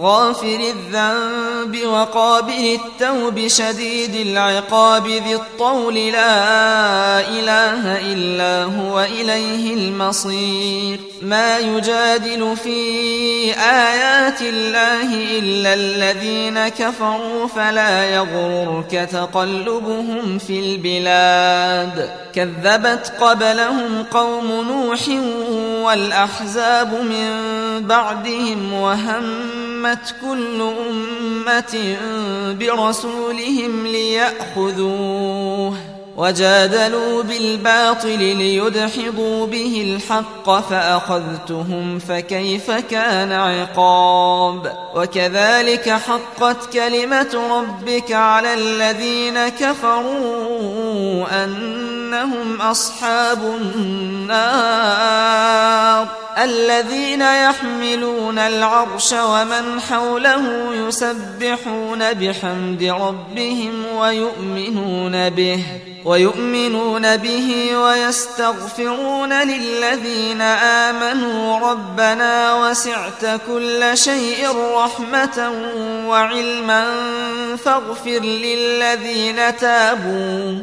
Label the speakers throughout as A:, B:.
A: غافر الذنب وقابل التوب شديد العقاب ذي الطول لا إله إلا هو إليه المصير. ما يجادل في آيات الله إلا الذين كفروا فلا يغررك تقلبهم في البلاد. كذبت قبلهم قوم نوح والأحزاب من بعدهم وهمت كل أمة برسولهم ليأخذوه. وجادلوا بالباطل ليدحضوا به الحق فأخذتهم فكيف كان عقاب؟ وكذلك حقت كلمة ربك على الذين كفروا أنهم أصحاب النار الذين يحملون العرش ومن حوله يسبحون بحمد ربهم ويؤمنون به. ويؤمنون به ويستغفرون للذين آمنوا ربنا وسعت كل شيء رحمة وعلما فاغفر للذين تابوا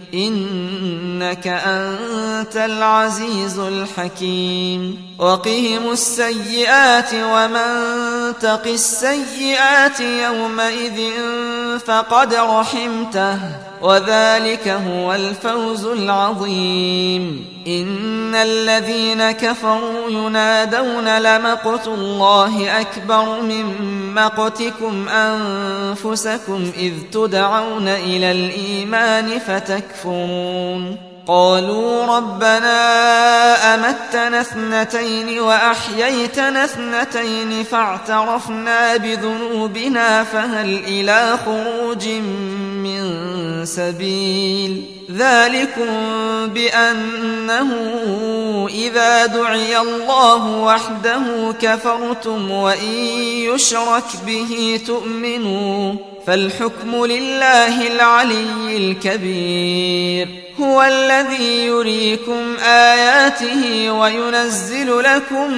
A: إنك أنت العزيز الحكيم. وقهم السيئات ومن تق السيئات يومئذ فقد رحمته. وذلك هو الفوز العظيم. إن الذين كفروا ينادون لمقت الله أكبر من مقتكم أنفسكم إذ تدعون إلى الإيمان فتكفرون. قالوا ربنا أمتنا اثنتين وأحييتنا اثنتين فاعترفنا بذنوبنا فهل إلى خروج من سبيل ذلكم بأنه إذا دعي الله وحده كفرتم وإن يشرك به تؤمنوا فالحكم لله العلي الكبير هو الذي يريكم آياته وينزل لكم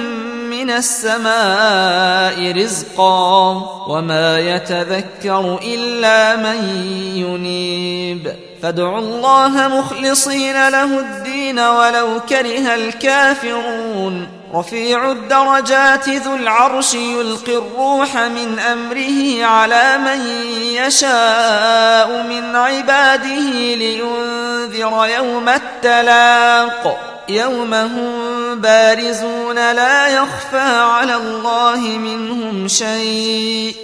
A: من السماء رزقا وما يتذكر إلا من ينيب. فادعوا الله مخلصين له الدين ولو كره الكافرون. رفيع الدرجات ذو العرش يلقي الروح من أمره على من يشاء من عباده لينذر يوم التلاق. يوم هم بارزون لا يخفى على الله منهم شيء.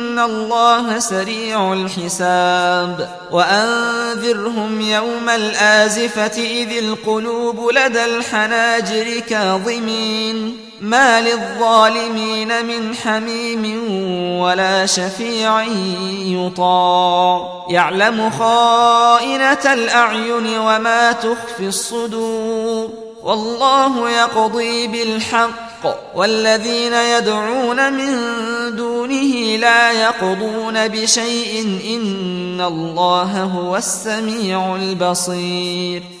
A: الله سريع الحساب وأنذرهم يوم الآزفة إذ القلوب لدى الحناجر كاظمين ما للظالمين من حميم ولا شفيع يطاع يعلم خائنة الأعين وما تخفي الصدور والله يقضي بالحق والذين يدعون من دونه لا يقضون بشيء إن الله هو السميع البصير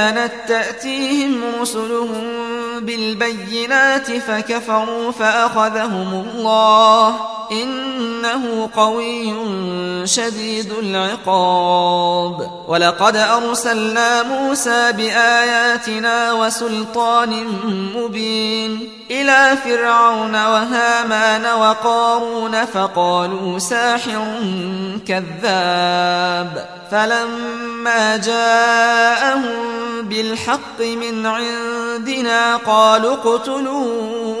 A: كانت تأتيهم رسلهم بالبينات فكفروا فأخذهم الله إنه قوي شديد العقاب. ولقد أرسلنا موسى بآياتنا وسلطان مبين إلى فرعون وهامان وقارون فقالوا ساحر كذاب. فلما جاءهم بالحق من عندنا قالوا اقتلوا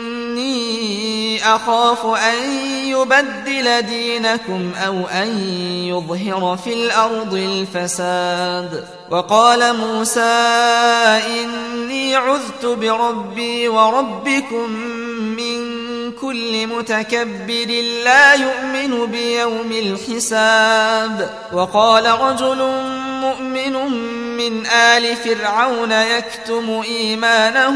A: أخاف أن يبدل دينكم أو أن يظهر في الأرض الفساد. وقال موسى إني عذت بربي وربكم من كل متكبر لا يؤمن بيوم الحساب. وقال رجل مؤمن من آل فرعون يكتم إيمانه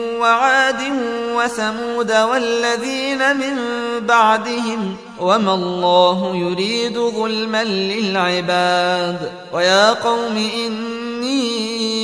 A: وعاد وثمود والذين من بعدهم وما الله يريد ظلما للعباد ويا قوم إني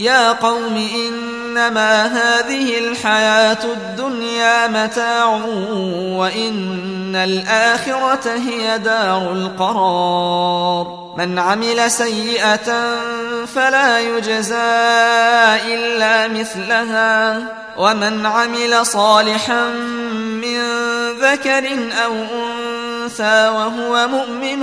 A: يا قوم إنما هذه الحياة الدنيا متاع وإن الآخرة هي دار القرار من عمل سيئة فلا يجزى إلا مثلها ومن عمل صالحا من ذكر أو أنثى وهو مؤمن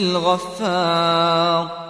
A: الغفار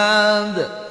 A: العباد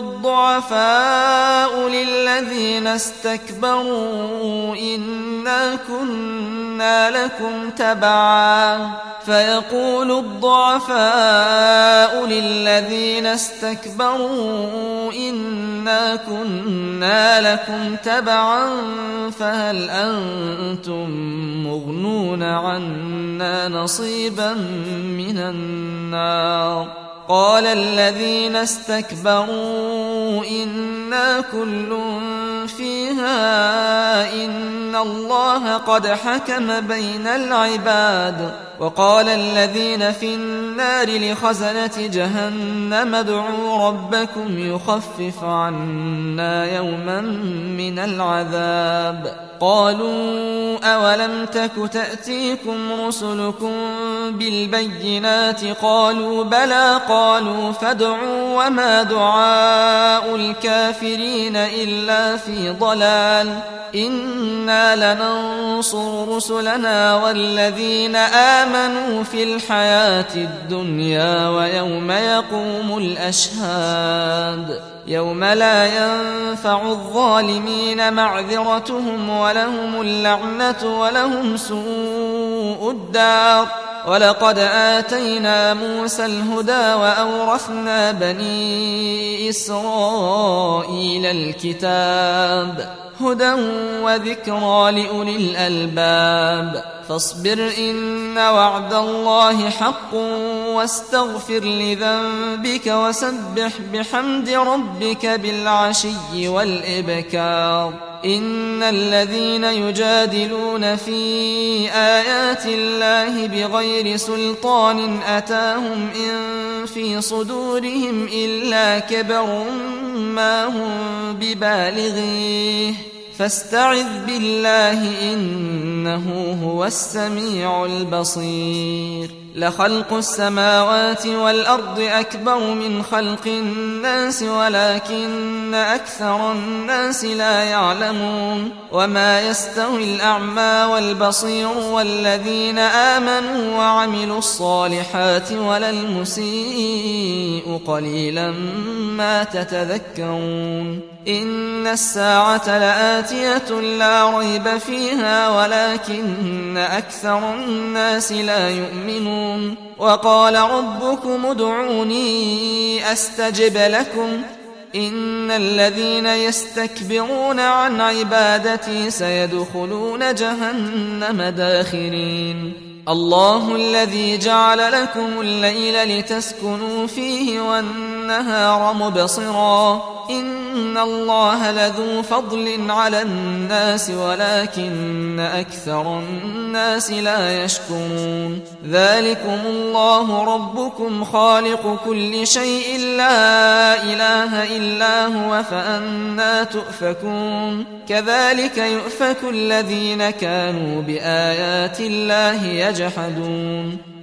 A: الضعفاء للذين استكبروا إنا كنا لكم تبعا. فيقول الضعفاء للذين استكبروا إنا كنا لكم تبعا. فهل أنتم مغنون عنا نصيبا من النار؟ قال الذين استكبروا إنا كل فيها إن الله قد حكم بين العباد. وقال الذين في النار لخزنة جهنم ادعوا ربكم يخفف عنا يوما من العذاب. قالوا أولم تك تأتيكم رسلكم بالبينات؟ قالوا بلى. قالوا فادعوا وما دعاء الكافرين إلا في ضلال. إنا لننصر رسلنا والذين آمنوا في الحياة الدنيا ويوم يقوم الأشهاد يوم لا ينفع الظالمين معذرتهم ولهم اللعنة ولهم سوء الدار ولقد آتينا موسى الهدى وأورثنا بني إسرائيل الكتاب هدى وذكرى لأولي الألباب فاصبر إن وعد الله حق واستغفر لذنبك وسبح بحمد ربك بالعشي والإبكار إن الذين يجادلون في آيات الله بغير سلطان أتاهم إن في صدورهم إلا كبر ما هم ببالغيه. فاستعذ بالله إنه هو السميع البصير. لخلق السماوات والأرض أكبر من خلق الناس ولكن أكثر الناس لا يعلمون. وما يستوي الأعمى والبصير والذين آمنوا وعملوا الصالحات ولا المسيء قليلا ما تتذكرون. إن الساعة لآتية لا ريب فيها ولكن أكثر الناس لا يؤمنون وقال ربكم ادعوني أستجب لكم إن الذين يستكبرون عن عبادتي سيدخلون جهنم داخرين. الله الذي جعل لكم الليل لتسكنوا فيه والنهار مبصرا. إن إن الله لذو فضل على الناس ولكن أكثر الناس لا يشكرون ذلكم الله ربكم خالق كل شيء لا إله إلا هو فأنا تؤفكون كذلك يؤفك الذين كانوا بآيات الله يجحدون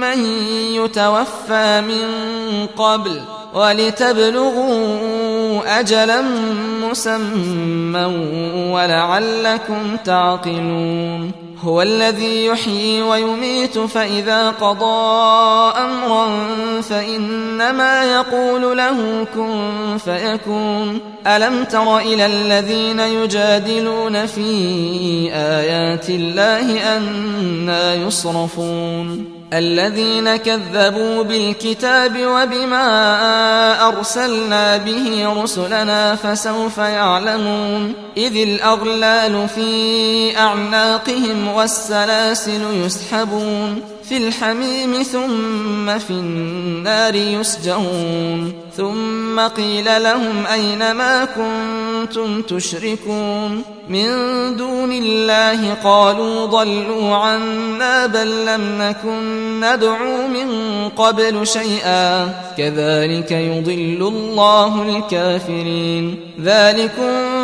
A: من يتوفى من قبل ولتبلغوا أجلا مسمى ولعلكم تعقلون هو الذي يحيي ويميت فإذا قضى أمرا فإنما يقول له كن فيكون. ألم تر إلى الذين يجادلون في آيات الله أنا يصرفون؟ الذين كذبوا بالكتاب وبما أرسلنا به رسلنا فسوف يعلمون. إذ الأغلال في أعناقهم والسلاسل يسحبون في الحميم ثم في النار يسجرون ثم قيل لهم أين ما كنتم تشركون من دون الله قالوا ضلوا عنا بل لم نكن ندعو من قبل شيئا كذلك يضل الله الكافرين ذلكم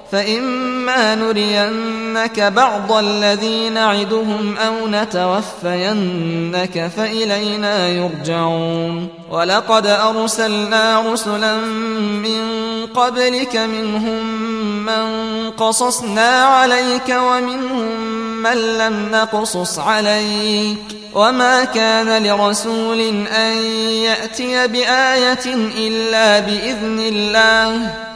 A: فإما نرينك بعض الذي نعدهم أو نتوفينك فإلينا يرجعون ولقد أرسلنا رسلا من قبلك منهم من قصصنا عليك ومنهم من لم نقصص عليك وما كان لرسول أن يأتي بآية إلا بإذن الله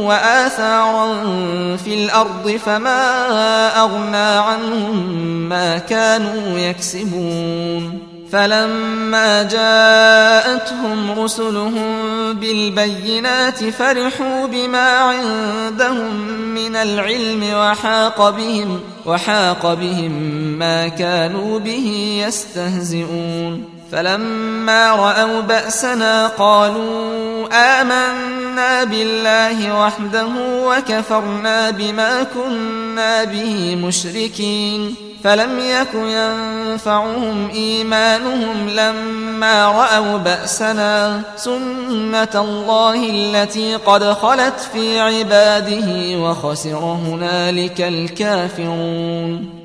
A: وآثارا في الأرض فما أغنى عنهم ما كانوا يكسبون. فلما جاءتهم رسلهم بالبينات فرحوا بما عندهم من العلم وحاق بهم وحاق بهم ما كانوا به يستهزئون. فلما رأوا بأسنا قالوا آمنا بالله وحده وكفرنا بما كنا به مشركين. فلم يك ينفعهم إيمانهم لما رأوا بأسنا سنة الله التي قد خلت في عباده وخسر هنالك الكافرون.